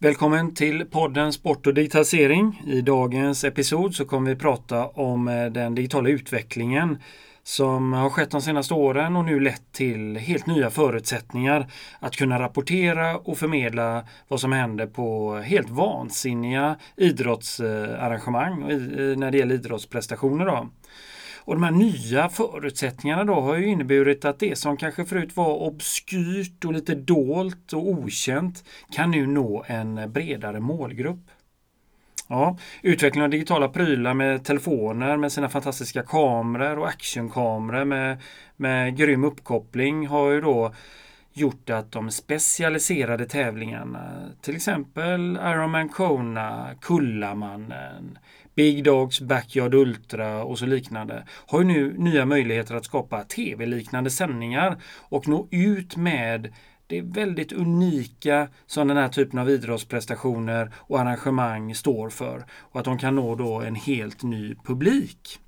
Välkommen till podden Sport och digitalisering. I dagens episod så kommer vi prata om eh, den digitala utvecklingen som har skett de senaste åren och nu lett till helt nya förutsättningar att kunna rapportera och förmedla vad som händer på helt vansinniga idrottsarrangemang när det gäller idrottsprestationer. Då. Och de här nya förutsättningarna då har ju inneburit att det som kanske förut var obskyrt och lite dolt och okänt kan nu nå en bredare målgrupp. Ja, utvecklingen av digitala prylar med telefoner med sina fantastiska kameror och actionkameror med, med grym uppkoppling har ju då gjort att de specialiserade tävlingarna, till exempel Ironman Kona, Kullamannen, Big Dogs, Backyard Ultra och så liknande har ju nu nya möjligheter att skapa tv-liknande sändningar och nå ut med det väldigt unika som den här typen av idrottsprestationer och arrangemang står för och att de kan nå då en helt ny publik.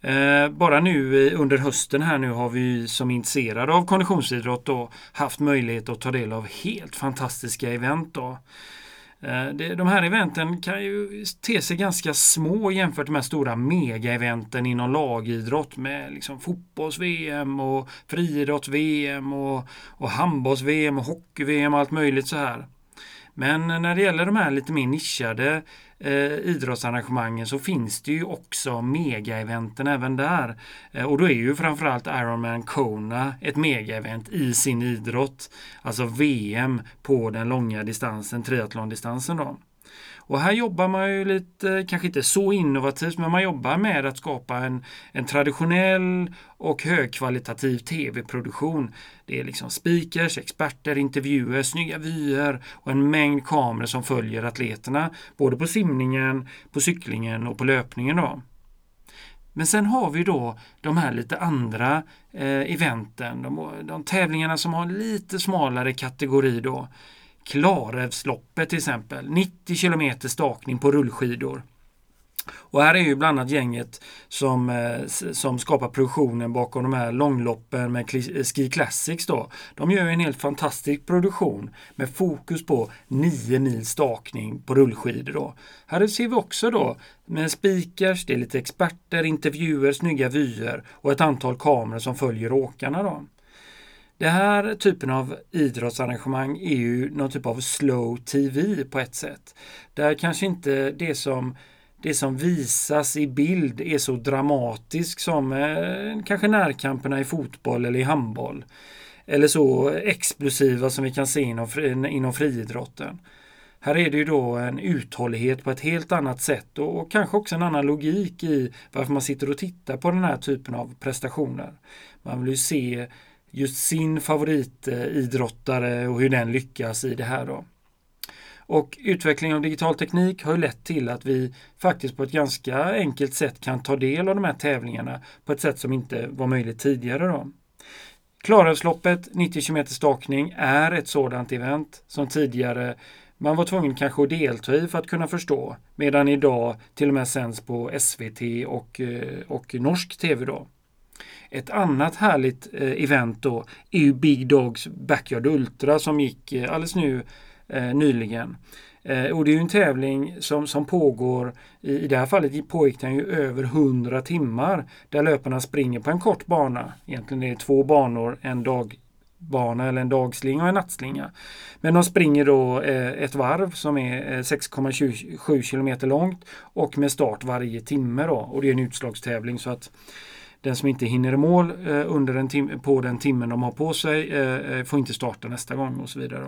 Eh, bara nu under hösten här nu har vi som är intresserade av konditionsidrott då haft möjlighet att ta del av helt fantastiska event. Då. Eh, de här eventen kan ju te sig ganska små jämfört med stora mega-eventen inom lagidrott med liksom fotbolls-VM och friidrotts-VM och, och handbolls-VM och hockey-VM och allt möjligt så här. Men när det gäller de här lite mer nischade eh, idrottsarrangemangen så finns det ju också megaeventen även där. Eh, och då är ju framförallt Ironman Kona ett megaevent i sin idrott. Alltså VM på den långa distansen, triathlondistansen då. Och här jobbar man ju lite, kanske inte så innovativt, men man jobbar med att skapa en, en traditionell och högkvalitativ tv-produktion. Det är liksom speakers, experter, intervjuer, snygga vyer och en mängd kameror som följer atleterna, både på simningen, på cyklingen och på löpningen. Då. Men sen har vi då de här lite andra eh, eventen, de, de tävlingarna som har lite smalare kategori då. Klarälvsloppet till exempel, 90 km stakning på rullskidor. Och här är ju bland annat gänget som, eh, som skapar produktionen bakom de här långloppen med Ski Classics. Då. De gör en helt fantastisk produktion med fokus på 9 mil stakning på rullskidor. Då. Här ser vi också då med speakers, det är lite experter, intervjuer, snygga vyer och ett antal kameror som följer åkarna. Då. Det här typen av idrottsarrangemang är ju någon typ av slow TV på ett sätt. Där kanske inte det som, det som visas i bild är så dramatiskt som eh, kanske närkamperna i fotboll eller i handboll. Eller så explosiva som vi kan se inom, inom friidrotten. Här är det ju då en uthållighet på ett helt annat sätt och, och kanske också en annan logik i varför man sitter och tittar på den här typen av prestationer. Man vill ju se just sin favoritidrottare och hur den lyckas i det här. Då. Och utvecklingen av digital teknik har lett till att vi faktiskt på ett ganska enkelt sätt kan ta del av de här tävlingarna på ett sätt som inte var möjligt tidigare. Då. Klarälvsloppet, 90 km stakning, är ett sådant event som tidigare man var tvungen kanske att delta i för att kunna förstå. Medan idag till och med sänds på SVT och, eh, och norsk TV. Då. Ett annat härligt eh, event då är ju Big Dogs Backyard Ultra som gick eh, alldeles nu eh, nyligen. Eh, och det är ju en tävling som, som pågår, i, i det här fallet pågick den ju över 100 timmar där löparna springer på en kort bana. Egentligen är det två banor, en dagbana eller en dagslinga och en nattslinga. Men de springer då eh, ett varv som är eh, 6,7 kilometer långt och med start varje timme då. Och det är en utslagstävling så att den som inte hinner i mål eh, under en tim på den timmen de har på sig eh, eh får inte starta nästa gång och så vidare.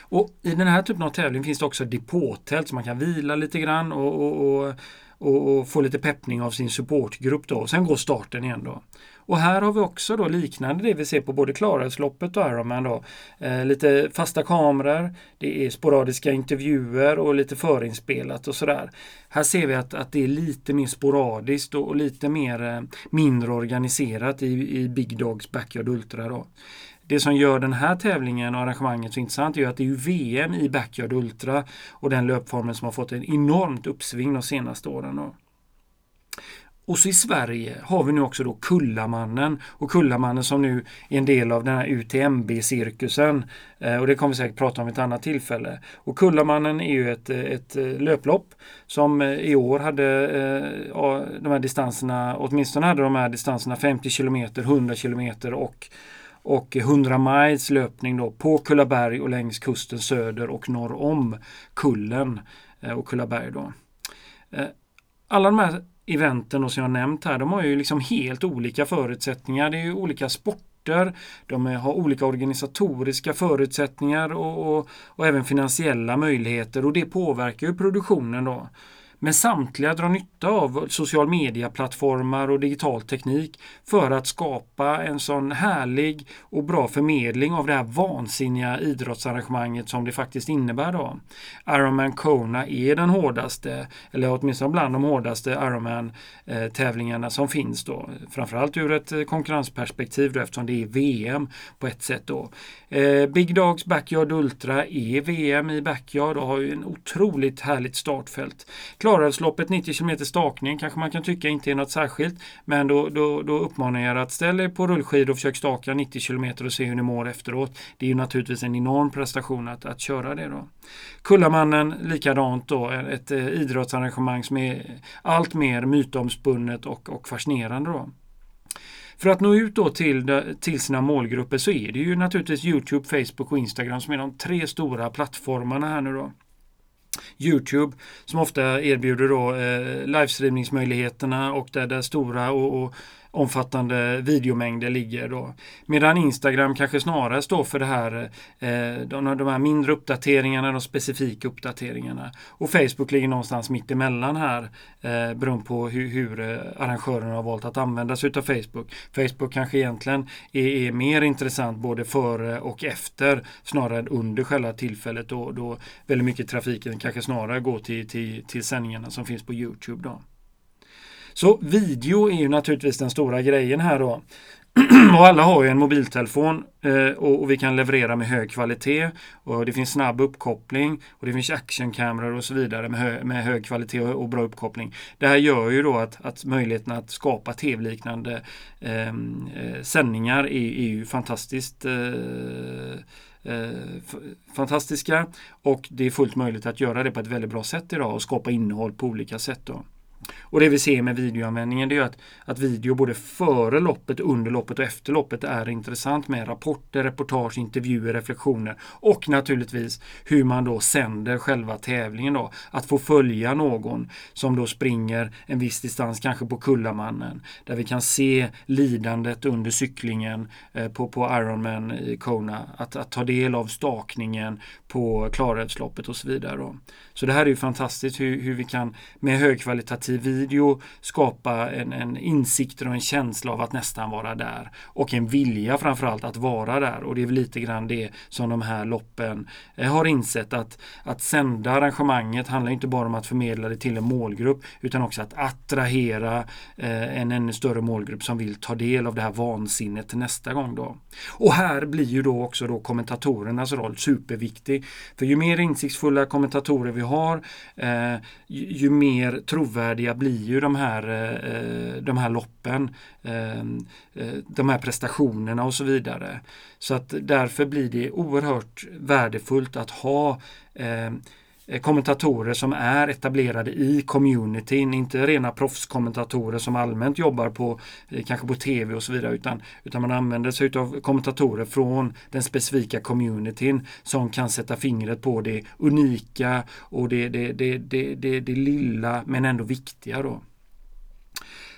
Och I den här typen av tävling finns det också depåtält så man kan vila lite grann och, och, och och, och, få lite peppning av sin supportgrupp då. Sen går starten igen då. Och här har vi också då liknande det vi ser på både Klarälvsloppet och Ironman då. Eh, lite fasta kameror, det är sporadiska intervjuer och lite förinspelat och sådär. Här ser vi att, att det är lite mer sporadiskt och, och lite mer eh, mindre organiserat i, i Big Dogs Backyard Ultra då. Det som gör den här tävlingen och arrangemanget så intressant är att det är VM i Backyard Ultra och den löpformen som har fått en enormt uppsving de senaste åren. Och så i Sverige har vi nu också då Kullamannen och Kullamannen som nu är en del av den här UTMB-cirkusen. Eh, och det kommer vi säkert prata om vid ett annat tillfälle. Och Kullamannen är ju ett, ett eh, löplopp som eh, i år hade de här distanserna, åtminstone hade de här distanserna 50 km, 100 km och och 100 miles löpning då på Kullaberg och längs kusten söder och norr om Kullen och Kullaberg. Då. Alla de här eventen som jag nämnt här, de har ju liksom helt olika förutsättningar. Det är ju olika sporter, de har olika organisatoriska förutsättningar och, och, och även finansiella möjligheter och det påverkar ju produktionen då. Men samtliga drar nytta av social media-plattformar och digital teknik för att skapa en sån härlig och bra förmedling av det här vansinniga idrottsarrangemanget som det faktiskt innebär. Då. Ironman Kona är den hårdaste, eller åtminstone bland de hårdaste Ironman-tävlingarna som finns. Då. Framförallt ur ett konkurrensperspektiv då, eftersom det är VM på ett sätt. Då. Eh, Big Dogs Backyard Ultra är VM i backyard och har ju en otroligt härligt startfält. Klarälvsloppet 90 km stakning kanske man kan tycka inte är något särskilt. Men då, då, då uppmanar jag er att ställa er på rullskidor och försök staka 90 km och se hur ni mår efteråt. Det är ju naturligtvis en enorm prestation att, att köra det då. Kullamannen likadant då, ett eh, idrottsarrangemang som är allt mer mytomspunnet och, och fascinerande då. För att nå ut då till, till sina målgrupper så är det ju naturligtvis Youtube, Facebook och Instagram som är de tre stora plattformarna här nu då. Youtube som ofta erbjuder då eh, livestreamingsmöjligheterna och där, där stora och, och omfattande videomängder ligger. Då. Medan Instagram kanske snarare står för det här, eh, de, de här mindre uppdateringarna, de specifika uppdateringarna. Och Facebook ligger någonstans mitt emellan här eh, beroende på hur, hur arrangörerna har valt att använda sig av Facebook. Facebook kanske egentligen är, är, mer intressant både före och efter snarare än under själva tillfället då, då väldigt mycket trafiken kanske snarare går till, till, till sändningarna som finns på Youtube. Då. Så video är ju naturligtvis den stora grejen här då. och alla har ju en mobiltelefon eh, och, och, vi kan leverera med hög kvalitet. Och Det finns snabb uppkoppling och det finns actionkameror och så vidare med, hö, med hög kvalitet och, och, bra uppkoppling. Det här gör ju då att, att möjligheten att skapa tv-liknande ehm, eh, sändningar är, är, ju fantastiskt eh, eh fantastiska och det är fullt möjligt att göra det på ett väldigt bra sätt idag och skapa innehåll på olika sätt. Då. Och det vi ser med videoanvändningen det är att, att video både före loppet, under loppet och efter loppet är intressant med rapporter, reportage, intervjuer, reflektioner och naturligtvis hur man då sänder själva tävlingen. Då. Att få följa någon som då springer en viss distans, kanske på Kullamannen, där vi kan se lidandet under cyklingen eh, på, på Ironman i Kona. Att, att ta del av stakningen på Klarälvsloppet och så vidare. Då. Så det här är ju fantastiskt hur, hur vi kan med högkvalitativ video skapa en, en insikt och en känsla av att nästan vara där. Och en vilja framförallt att vara där. Och det är väl lite grann det som de här loppen eh, har insett att, att sända arrangemanget handlar inte bara om att förmedla det till en målgrupp utan också att attrahera eh, en ännu större målgrupp som vill ta del av det här vansinnet nästa gång. Då. Och här blir ju då också då kommentatorernas roll superviktig. För ju mer insiktsfulla kommentatorer vi har, eh, ju, ju, mer trovärdiga blir ju de här, eh, eh, de här loppen, eh, de här prestationerna och så vidare. Så att därför blir det oerhört värdefullt att ha Eh, kommentatorer som är etablerade i communityn, inte rena proffskommentatorer som allmänt jobbar på eh, kanske på tv och så vidare utan, utan man använder sig av kommentatorer från den specifika communityn som kan sätta fingret på det unika och det, det, det, det, det, det lilla men ändå viktiga. Då.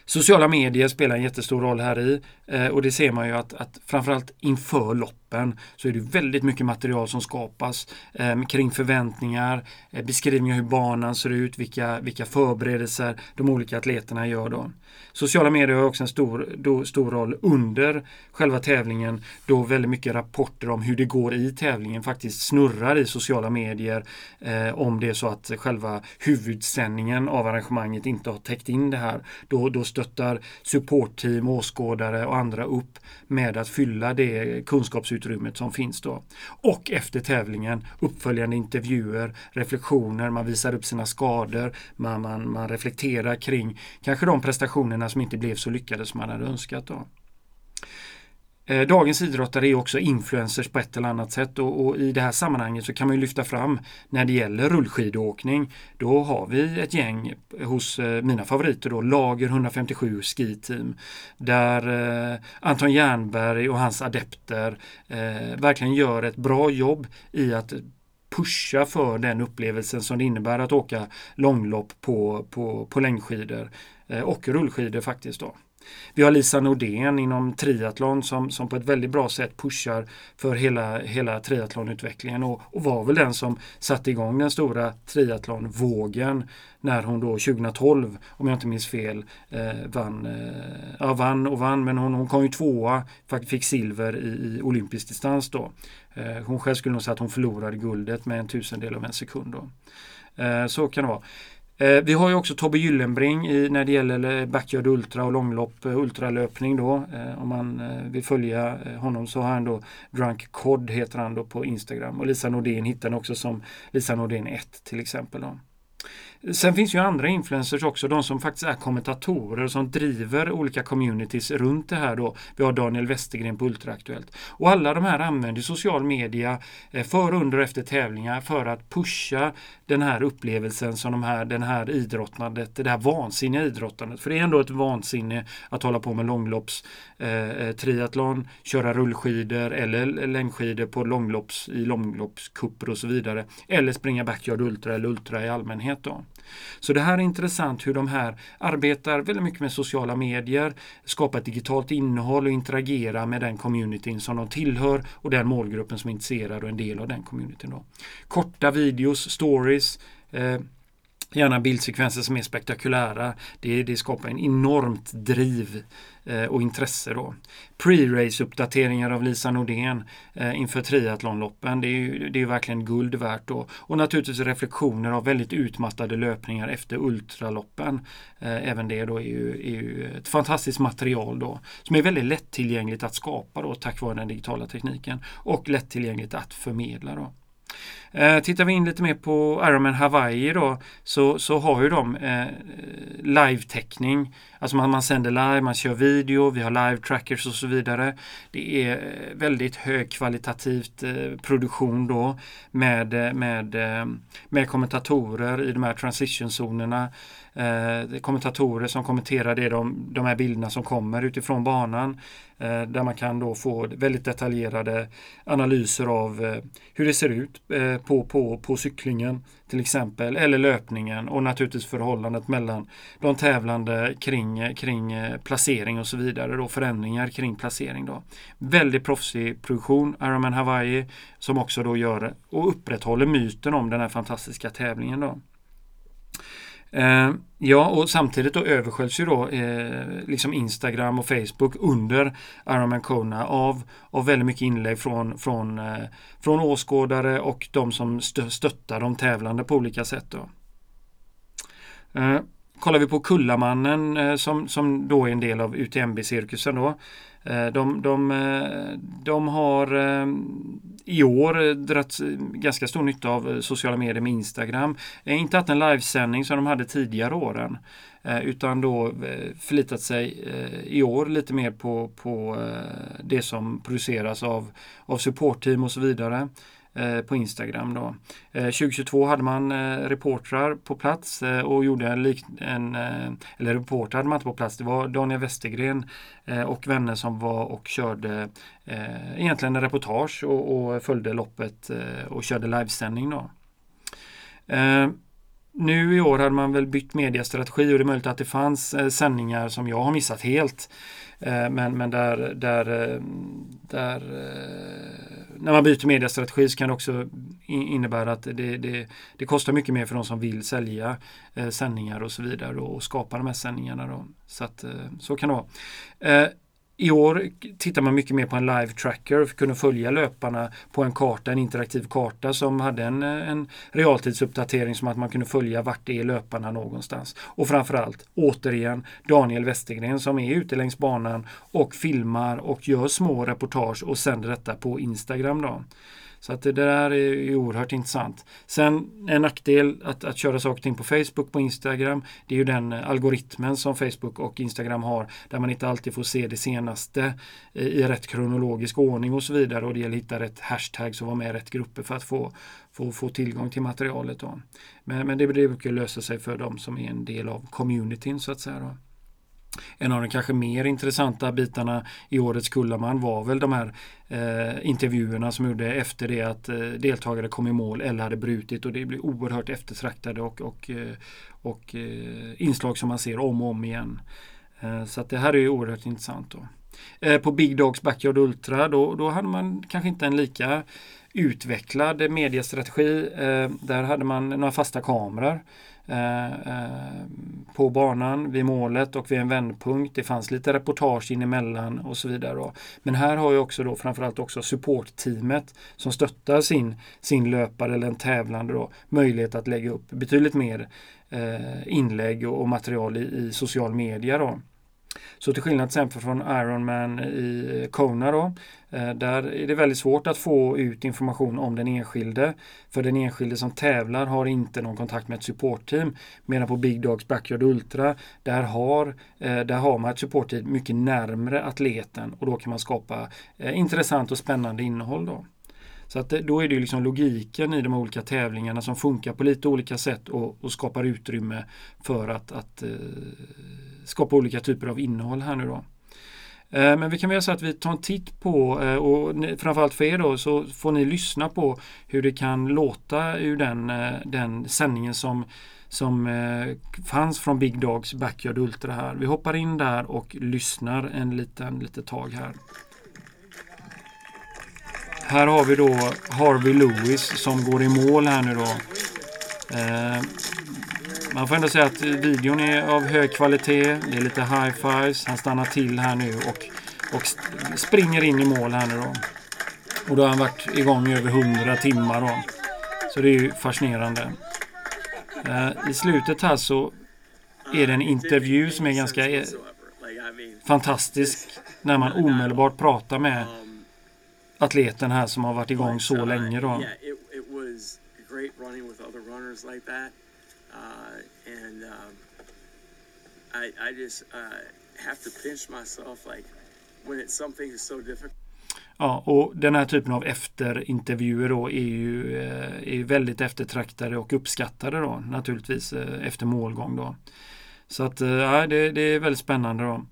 Sociala medier spelar en jättestor roll här i eh, och det ser man ju att, att framförallt inför lopp appen så är det väldigt mycket material som skapas eh, kring förväntningar, eh, beskrivningar hur banan ser ut, vilka, vilka förberedelser de olika atleterna gör. Då. Sociala medier har också en stor, då, stor roll under själva tävlingen då väldigt mycket rapporter om hur det går i tävlingen faktiskt snurrar i sociala medier eh, om det är så att själva huvudsändningen av arrangemanget inte har täckt in det här. Då, då stöttar supportteam, åskådare och andra upp med att fylla det kunskapsutbytet utrymmet som finns då. Och efter tävlingen uppföljande intervjuer, reflektioner, man visar upp sina skador, man, man, man reflekterar kring kanske de prestationerna som inte blev så lyckade som man hade önskat. Då. Eh, dagens idrottare är också influencers på ett eller annat sätt och, och, i det här sammanhanget så kan man ju lyfta fram när det gäller rullskidåkning. Då har vi ett gäng hos eh, mina favoriter då, Lager 157 Ski Team. Där eh, Anton Jernberg och hans adepter eh, verkligen gör ett bra jobb i att pusha för den upplevelsen som det innebär att åka långlopp på, på, på längdskidor eh, och rullskidor faktiskt. då. Vi har Lisa Nordén inom triathlon som, som på ett väldigt bra sätt pushar för hela, hela triathlonutvecklingen och, och var väl den som satte igång den stora triathlonvågen när hon då 2012, om jag inte minns fel, eh, vann, eh, ja, vann och vann, men hon, hon kom ju tvåa, fick silver i, i olympisk distans då. Eh, hon själv skulle nog säga att hon förlorade guldet med en tusendel av en sekund. Då. Eh, så kan det vara. Eh, vi har ju också Tobbe Gyllenbring i, när det gäller eh, backyard ultra och långlopp eh, ultralöpning då. Eh, om man eh, vill följa eh, honom så har han då Drunk Cod heter han då på Instagram och Lisa Nordén hittar han också som Lisa Nordén 1 till exempel. Då. Sen finns ju andra influencers också, de som faktiskt är kommentatorer som driver olika communities runt det här då. Vi har Daniel Westergren på Ultraaktuellt. Och alla de här använder social media eh, för, före, under och efter tävlingar för att pusha den här upplevelsen som de här, den här idrottandet, det här vansinniga idrottandet. För det är ändå ett vansinne att hålla på med långlopps eh, eh triathlon, köra rullskidor eller längdskidor på långlopps, i långloppskupper och så vidare. Eller springa backyard ultra eller ultra i allmänhet. Då. Så det här är intressant hur de här arbetar väldigt mycket med sociala medier, skapar ett digitalt innehåll och interagerar med den communityn som de tillhör och den målgruppen som är intresserad och en del av den communityn. Då. Korta videos, stories, eh, Gärna bildsekvenser som är spektakulära. Det, det skapar en enormt driv eh, och intresse då. Pre-race-uppdateringar av Lisa Nordén eh, inför triathlonloppen. Det är ju det är verkligen guld värt då. Och naturligtvis reflektioner av väldigt utmattade löpningar efter ultraloppen. Eh, även det då är ju, är ju, ett fantastiskt material då som är väldigt lättillgängligt att skapa då tack vare den digitala tekniken och lättillgängligt att förmedla då. Eh, tittar vi in lite mer på Ironman Hawaii då så, så har ju de eh, live-täckning. Alltså man, man sänder live, man kör video, vi har live-trackers och så vidare. Det är eh, väldigt högkvalitativt eh, produktion då med, eh, med, eh, med kommentatorer i de här transitionzonerna. Eh, kommentatorer som kommenterar det de, de här bilderna som kommer utifrån banan. Eh, där man kan då få väldigt detaljerade analyser av eh, hur det ser ut eh, på, på, på cyklingen till exempel, eller löpningen och naturligtvis förhållandet mellan de tävlande kring, kring eh, placering och så vidare, då, förändringar kring placering. Då. Väldigt proffsig produktion, Ironman Hawaii, som också då gör och upprätthåller myten om den här fantastiska tävlingen. Då. Eh, ja, och samtidigt då översköljs ju då eh, liksom Instagram och Facebook under Ironman Kona av, av väldigt mycket inlägg från, från, eh, från åskådare och de som stö stöttar de tävlande på olika sätt. Då. Eh, Kollar vi på Kullamannen eh, som, som då är en del av UTMB-cirkusen då eh, de, de, eh, de har eh, i år dratt ganska stor nytta av sociala medier med Instagram. Inte haft en livesändning som de hade tidigare åren utan då förlitat sig i år lite mer på, på det som produceras av, av supportteam och så vidare. Eh, på Instagram. Då. Eh, 2022 hade man eh, reportrar på plats och gjorde en, lik, en eller reportrar hade man inte på plats. Det var Daniel Westergren och vänner som var och körde egentligen en reportage och, och följde loppet och körde livesändning. Då. Nu i år hade man väl bytt mediestrategi och det är möjligt att det fanns sändningar som jag har missat helt. Men, men där, där, där när man byter mediestrategi så kan det också innebära att det, det, det kostar mycket mer för de som vill sälja eh, sändningar och så vidare och skapa de här sändningarna. Då. Så, att, eh, så kan det vara. Eh, i år tittar man mycket mer på en live tracker och kunde följa löparna på en karta, en interaktiv karta som hade en, en realtidsuppdatering som att man kunde följa vart det är löparna någonstans. Och framförallt, återigen, Daniel Westergren som är ute längs banan och filmar och gör små reportage och sänder detta på Instagram. Då. Så att det där är oerhört intressant. Sen en nackdel att, att köra saker och ting på Facebook, på Instagram, det är ju den eh, algoritmen som Facebook och Instagram har där man inte alltid får se det senaste eh, i rätt kronologisk ordning och så vidare och det gäller att hitta rätt hashtags och vara med i rätt grupper för att få, få, få tillgång till materialet. Då. Men, men det brukar lösa sig för de som är en del av communityn så att säga. Då. En av de kanske mer intressanta bitarna i årets Kullaman var väl de här eh, intervjuerna som gjorde efter det att eh, deltagare kom i mål eller hade brutit och det blir oerhört eftertraktade och, och, eh, och eh, inslag som man ser om och om igen. Eh, så att det här är oerhört intressant. Då. Eh, på Big Dogs Backyard Ultra då, då hade man kanske inte en lika utvecklad mediestrategi. Eh, där hade man några fasta kameror. Eh, eh, på banan vid målet och vid en vändpunkt. Det fanns lite reportage in emellan och så vidare. Då. Men här har ju också då framförallt också supportteamet som stöttar sin, sin löpare eller en tävlande då, möjlighet att lägga upp betydligt mer eh, inlägg och, och material i, i social media. Då. Så till skillnad till exempel från Ironman i eh, Kona då, eh, där är det väldigt svårt att få ut information om den enskilde. För den enskilde som tävlar har inte någon kontakt med ett supportteam. Medan på Big Dogs Backyard Ultra, där har, eh, där har man ett supportteam mycket närmre atleten och då kan man skapa intressant och spännande innehåll. Då. Så att då är det liksom logiken i de olika tävlingarna som funkar på lite olika sätt och, och skapar utrymme för att, att skapa olika typer av innehåll här nu då. Eh, men vi kan väl säga att vi tar en titt på eh, och framförallt för er då så får ni lyssna på hur det kan låta ur den, eh, den sändningen som, som fanns från Big Dogs Backyard Ultra här. Vi hoppar in där och lyssnar en liten litet tag här. Här har vi då Harvey Lewis som går i mål här nu då. Man får ändå säga att videon är av hög kvalitet. Det är lite high-fives. Han stannar till här nu och, och springer in i mål här nu då. Och då har han varit igång i över 100 timmar då. Så det är ju fascinerande. Eh, I slutet här så är det en intervju som är ganska eh, fantastisk. När man omedelbart pratar med atleten här som har varit igång så länge då. Uh, and um, I, I just uh, have to pinch myself like when it's something is so difficult. Ja, och den här typen av efterintervjuer då är ju eh, är väldigt eftertraktade och uppskattade då naturligtvis eh, efter målgång då. Så att eh, ja, det, det är väldigt spännande då.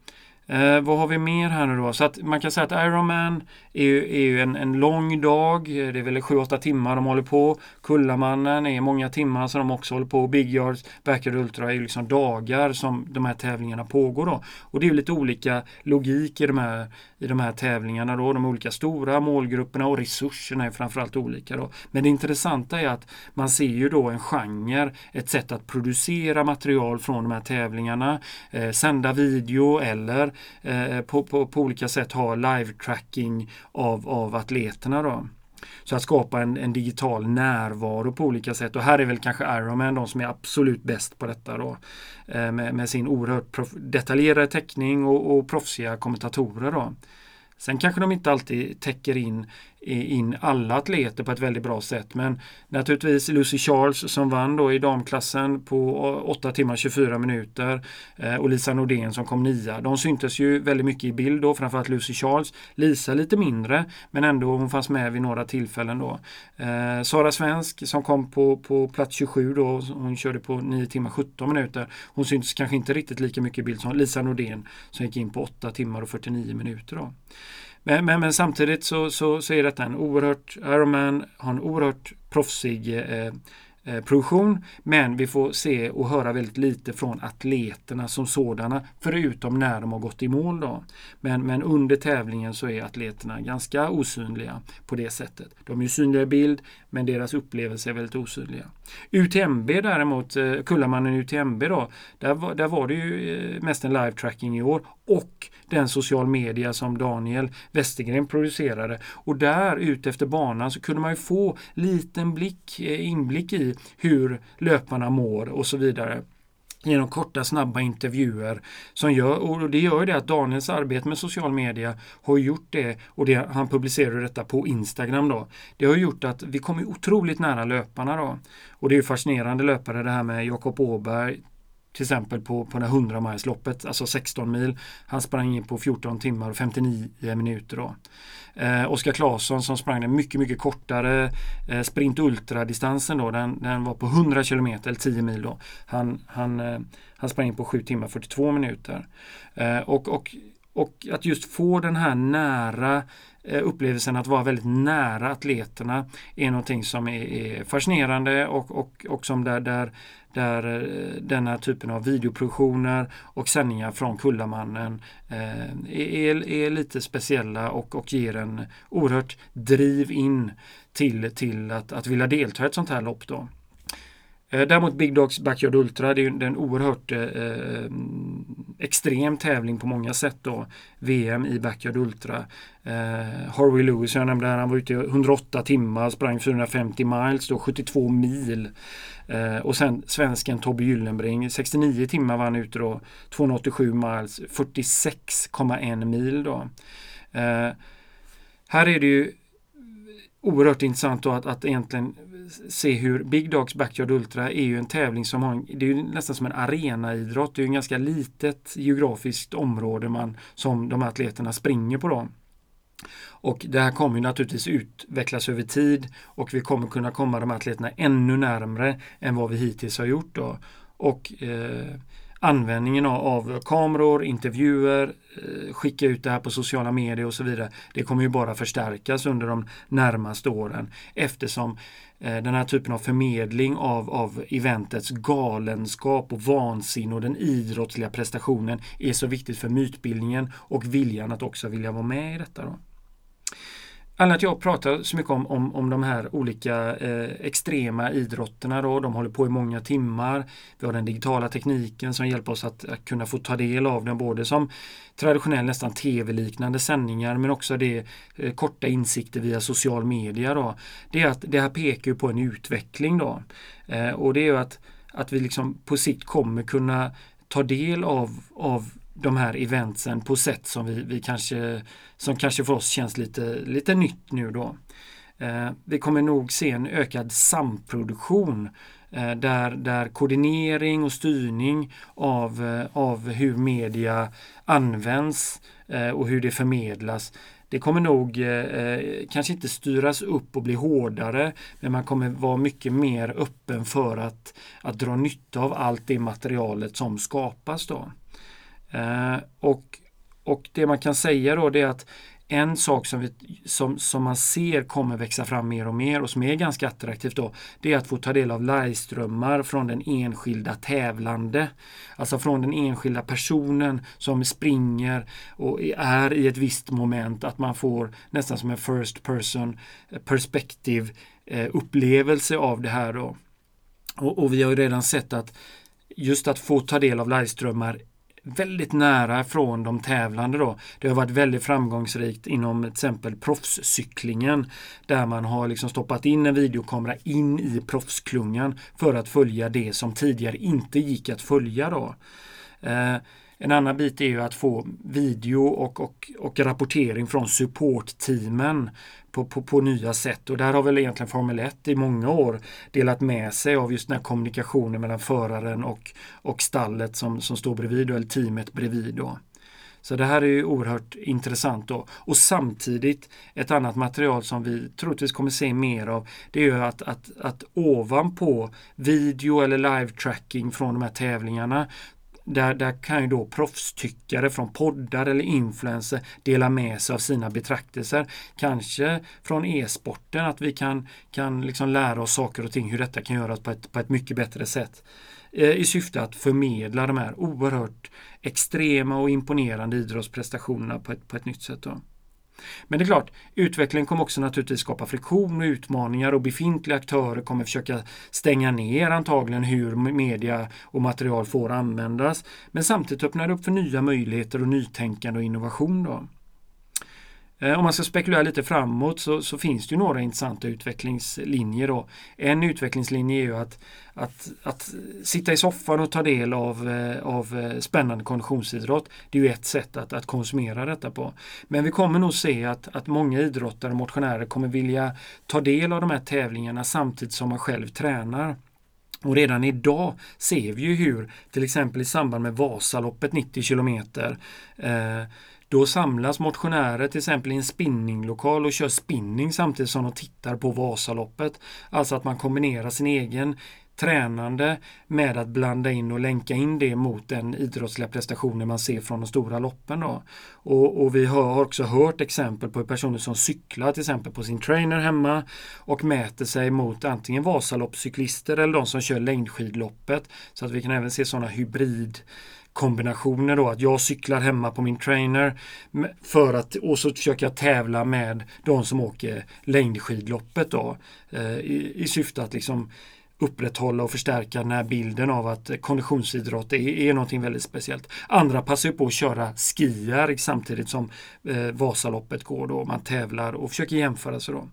Eh, vad har vi mer här nu då? Så att man kan säga att Ironman är ju, är ju en, en lång dag. Det är väl 7-8 timmar de håller på. Kullamannen är många timmar som de också håller på. Big Yards, Backyard Ultra är ju liksom dagar som de här tävlingarna pågår då. Och det är ju lite olika logik i de här, i de här tävlingarna då. De olika stora målgrupperna och resurserna är framförallt olika då. Men det intressanta är att man ser ju då en genre, ett sätt att producera material från de här tävlingarna, eh, sända video eller eh, på, på, på, olika sätt ha live-tracking av, av atleterna. Då. Så att skapa en, en, digital närvaro på olika sätt. Och här är väl kanske Ironman de som är absolut bäst på detta då. Eh, med, med, sin oerhört detaljerade teckning och, och proffsiga kommentatorer. Då. Sen kanske de inte alltid täcker in in alla atleter på ett väldigt bra sätt. Men naturligtvis Lucy Charles som vann då i damklassen på 8 timmar 24 minuter eh, och Lisa Nordén som kom nia. De syntes ju väldigt mycket i bild då, framförallt Lucy Charles. Lisa lite mindre, men ändå hon fanns med vid några tillfällen då. Eh, Sara Svensk som kom på, på plats 27 då, hon körde på 9 timmar 17 minuter. Hon syntes kanske inte riktigt lika mycket i bild som Lisa Nordén som gick in på 8 timmar och 49 minuter då. Men, men, men, samtidigt så, så, så är detta en oerhört, Ironman har en oerhört proffsig eh, eh, produktion. Men vi får se och höra väldigt lite från atleterna som sådana, förutom när de har gått i mål. Då. Men, men under tävlingen så är atleterna ganska osynliga på det sättet. De är synliga i bild, men deras upplevelser är väldigt osynliga. UTMB däremot, eh, Kullamannen UTMB då, där var, där var det ju eh, mest en live-tracking i år och den social media som Daniel Westergren producerade. Och där ute efter banan så kunde man ju få liten blick, eh, inblick i hur löparna mår och så vidare genom korta snabba intervjuer. Som gör, och det gör ju det att Daniels arbete med social media har gjort det och det, han publicerar detta på Instagram då. Det har gjort att vi kommer otroligt nära löparna då. Och det är ju fascinerande löpare det här med Jakob Åberg till exempel på, på det 100 milesloppet, alltså 16 mil. Han sprang in på 14 timmar och 59 minuter. Då. Eh, Oskar Claesson som sprang den mycket, mycket kortare eh, sprint ultra-distansen då, den, den var på 100 km eller 10 mil då. Han, han, eh, han sprang in på 7 timmar 42 minuter. Eh, och, och, och att just få den här nära eh, upplevelsen att vara väldigt nära atleterna är någonting som är, är fascinerande och, och, och som där, där där eh, denna typen av videoproduktioner och sändningar från Kullamannen eh, är, är lite speciella och, och ger en oerhört driv in till, till att, att vilja delta i ett sånt här lopp. Då. Eh, däremot Big Dogs Backyard Ultra, det är en oerhört eh, eh, extrem tävling på många sätt då. VM i Backyard Ultra. Eh, Harvey Lewis, jag nämnde här, han var ute i 108 timmar, sprang 450 miles, då 72 mil. Eh, och sen svensken Tobbe Gyllenbring, 69 timmar var han ute då, 287 miles, 46,1 mil då. Eh, här är det ju oerhört intressant då att, att egentligen se hur Big Dogs Backyard Ultra är ju en tävling som har, det är ju nästan som en arenaidrott. Det är ju en ganska litet geografiskt område man, som de här atleterna springer på då. Och det här kommer naturligtvis utvecklas över tid och vi kommer kunna komma de här atleterna ännu närmre än vad vi hittills har gjort. Då. Och eh, användningen av, av, kameror, intervjuer, eh, skicka ut det här på sociala medier och så vidare. Det kommer ju bara förstärkas under de närmaste åren eftersom eh, Eh, den här typen av förmedling av, av eventets galenskap och vansinne och den idrottsliga prestationen är så viktigt för mytbildningen och viljan att också vilja vara med i detta. Då. Anledningen att jag pratar så mycket om, om, om de här olika eh, extrema idrotterna då, de håller på i många timmar. Vi har den digitala tekniken som hjälper oss att, att kunna få ta del av den både som traditionell nästan tv-liknande sändningar men också det eh, korta insikter via social media. Då. Det, är att, det här pekar på en utveckling då. Eh, och det är att, att vi liksom på sikt kommer kunna ta del av, av de här eventsen på sätt som vi, vi kanske som kanske för oss känns lite, lite nytt nu då. Eh, vi kommer nog se en ökad samproduktion eh, där, där koordinering och styrning av, eh, av hur media används eh, och hur det förmedlas det kommer nog eh, eh kanske inte styras upp och bli hårdare men man kommer vara mycket mer öppen för att, att dra nytta av allt det materialet som skapas. Då. Eh, och, och det man kan säga då det är att en sak som, vi, som, som man ser kommer växa fram mer och mer och som är ganska attraktivt då, det är att få ta del av liveströmmar från den enskilda tävlande. Alltså från den enskilda personen som springer och är i ett visst moment, att man får nästan som en first person perspective eh, upplevelse av det här då. Och, och vi har ju redan sett att just att få ta del av liveströmmar väldigt nära från de tävlande då. Det har varit väldigt framgångsrikt inom till exempel proffscyklingen där man har liksom stoppat in en videokamera in i proffsklungan för att följa det som tidigare inte gick att följa då. Eh, en annan bit är ju att få video och, och, och rapportering från supportteamen på, på, på, nya sätt. Och där har väl egentligen Formel 1 i många år delat med sig av just den här kommunikationen mellan föraren och, och stallet som, som står bredvid, eller teamet bredvid. Då. Så det här är ju oerhört intressant då. Och samtidigt ett annat material som vi troligtvis kommer se mer av det är ju att, att, att ovanpå video eller live-tracking från de här tävlingarna där, där kan ju då proffstyckare från poddar eller influenser dela med sig av sina betraktelser. Kanske från e-sporten att vi kan, kan liksom lära oss saker och ting hur detta kan göras på ett, på ett mycket bättre sätt. Eh, I syfte att förmedla de här oerhört extrema och imponerande idrottsprestationerna på ett, på ett nytt sätt. Då. Men det är klart, utvecklingen kommer också naturligtvis skapa friktion och utmaningar och befintliga aktörer kommer försöka stänga ner antagligen hur media och material får användas. Men samtidigt öppnar det upp för nya möjligheter och nytänkande och innovation. Då. Eh, om man ska spekulera lite framåt så, så, finns det ju några intressanta utvecklingslinjer. Då. En utvecklingslinje är ju att, att, att sitta i soffan och ta del av, eh, av eh, spännande konditionsidrott. Det är ju ett sätt att, att konsumera detta på. Men vi kommer nog se att, att många idrottare och motionärer kommer vilja ta del av de här tävlingarna samtidigt som man själv tränar. Och redan idag ser vi ju hur till exempel i samband med Vasaloppet 90 kilometer eh, då samlas motionärer till exempel i en spinninglokal och kör spinning samtidigt som de tittar på Vasaloppet. Alltså att man kombinerar sin egen tränande med att blanda in och länka in det mot den idrottsliga prestationen man ser från de stora loppen. Då. Och, och vi har också hört exempel på personer som cyklar till exempel på sin trainer hemma och mäter sig mot antingen Vasaloppscyklister eller de som kör längdskidloppet. Så att vi kan även se sådana hybrid kombinationer då att jag cyklar hemma på min trainer för att och så försöker jag tävla med de som åker längdskidloppet då eh, i, i syfte att liksom upprätthålla och förstärka den här bilden av att konditionsidrott är, är någonting väldigt speciellt. Andra passar på att köra skier samtidigt som eh, Vasaloppet går då. Man tävlar och försöker jämföra sig då.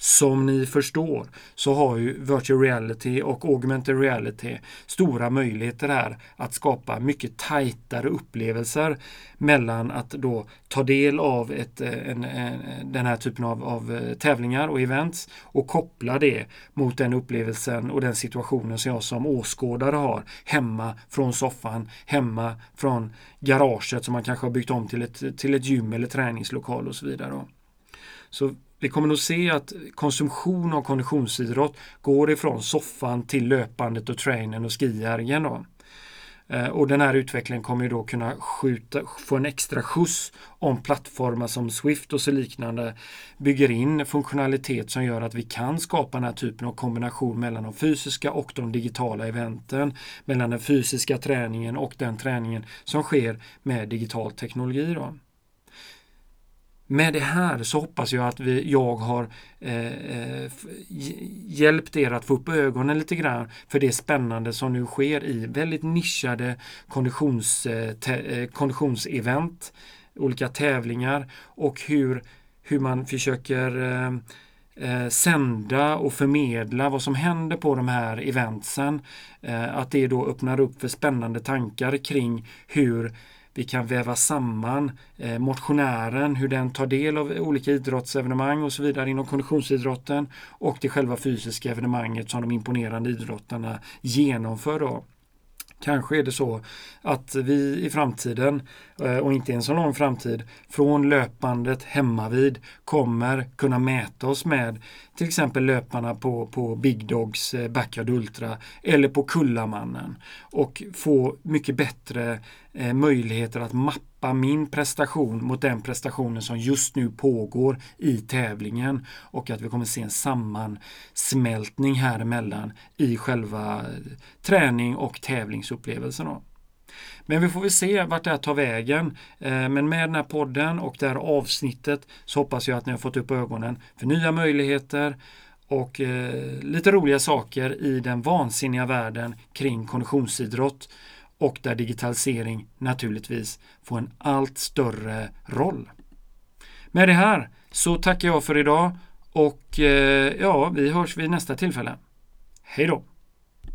Som ni förstår så har ju virtual reality och augmented reality stora möjligheter här att skapa mycket tajtare upplevelser mellan att då ta del av ett, eh, en, en, den här typen av, av, eh, tävlingar och events och koppla det mot den upplevelsen och den situationen som jag som åskådare har hemma från soffan, hemma från garaget som man kanske har byggt om till ett, till ett gym eller träningslokal och så vidare. Så vi kommer nog se att konsumtion av konditionsidrott går ifrån soffan till löpandet och trainen och skijärgen. Då. Eh, och den här utvecklingen kommer ju då kunna skjuta, få en extra skjuts om plattformar som Swift och så liknande bygger in funktionalitet som gör att vi kan skapa den här typen av kombination mellan de fysiska och de digitala eventen. Mellan den fysiska träningen och den träningen som sker med digital teknologi. Då. Med det här så hoppas jag att vi, jag har eh, eh hjälpt er att få upp ögonen lite grann för det spännande som nu sker i väldigt nischade konditions, eh, eh, konditionsevent, olika tävlingar och hur, hur man försöker eh, eh, sända och förmedla vad som händer på de här eventsen. Eh, att det då öppnar upp för spännande tankar kring hur vi kan väva samman eh, motionären, hur den tar del av olika idrottsevenemang och så vidare inom konditionsidrotten och det själva fysiska evenemanget som de imponerande idrottarna genomför. Då. Kanske är det så att vi i framtiden, eh, och inte i en så lång framtid, från löpandet hemmavid kommer kunna mäta oss med till exempel löparna på, på Big Dogs eh, Backyard Ultra eller på Kullamannen och få mycket bättre eh, möjligheter att mappa min prestation mot den prestationen som just nu pågår i tävlingen och att vi kommer se en sammansmältning här emellan i själva eh, träning och tävlingsupplevelsen. Då. Men vi får väl se vart det här tar vägen. Eh, men med den här podden och det här avsnittet så hoppas jag att ni har fått upp ögonen för nya möjligheter och eh, lite roliga saker i den vansinniga världen kring konditionsidrott och där digitalisering naturligtvis får en allt större roll. Med det här så tackar jag för idag och eh, ja, vi hörs vid nästa tillfälle. Hej då!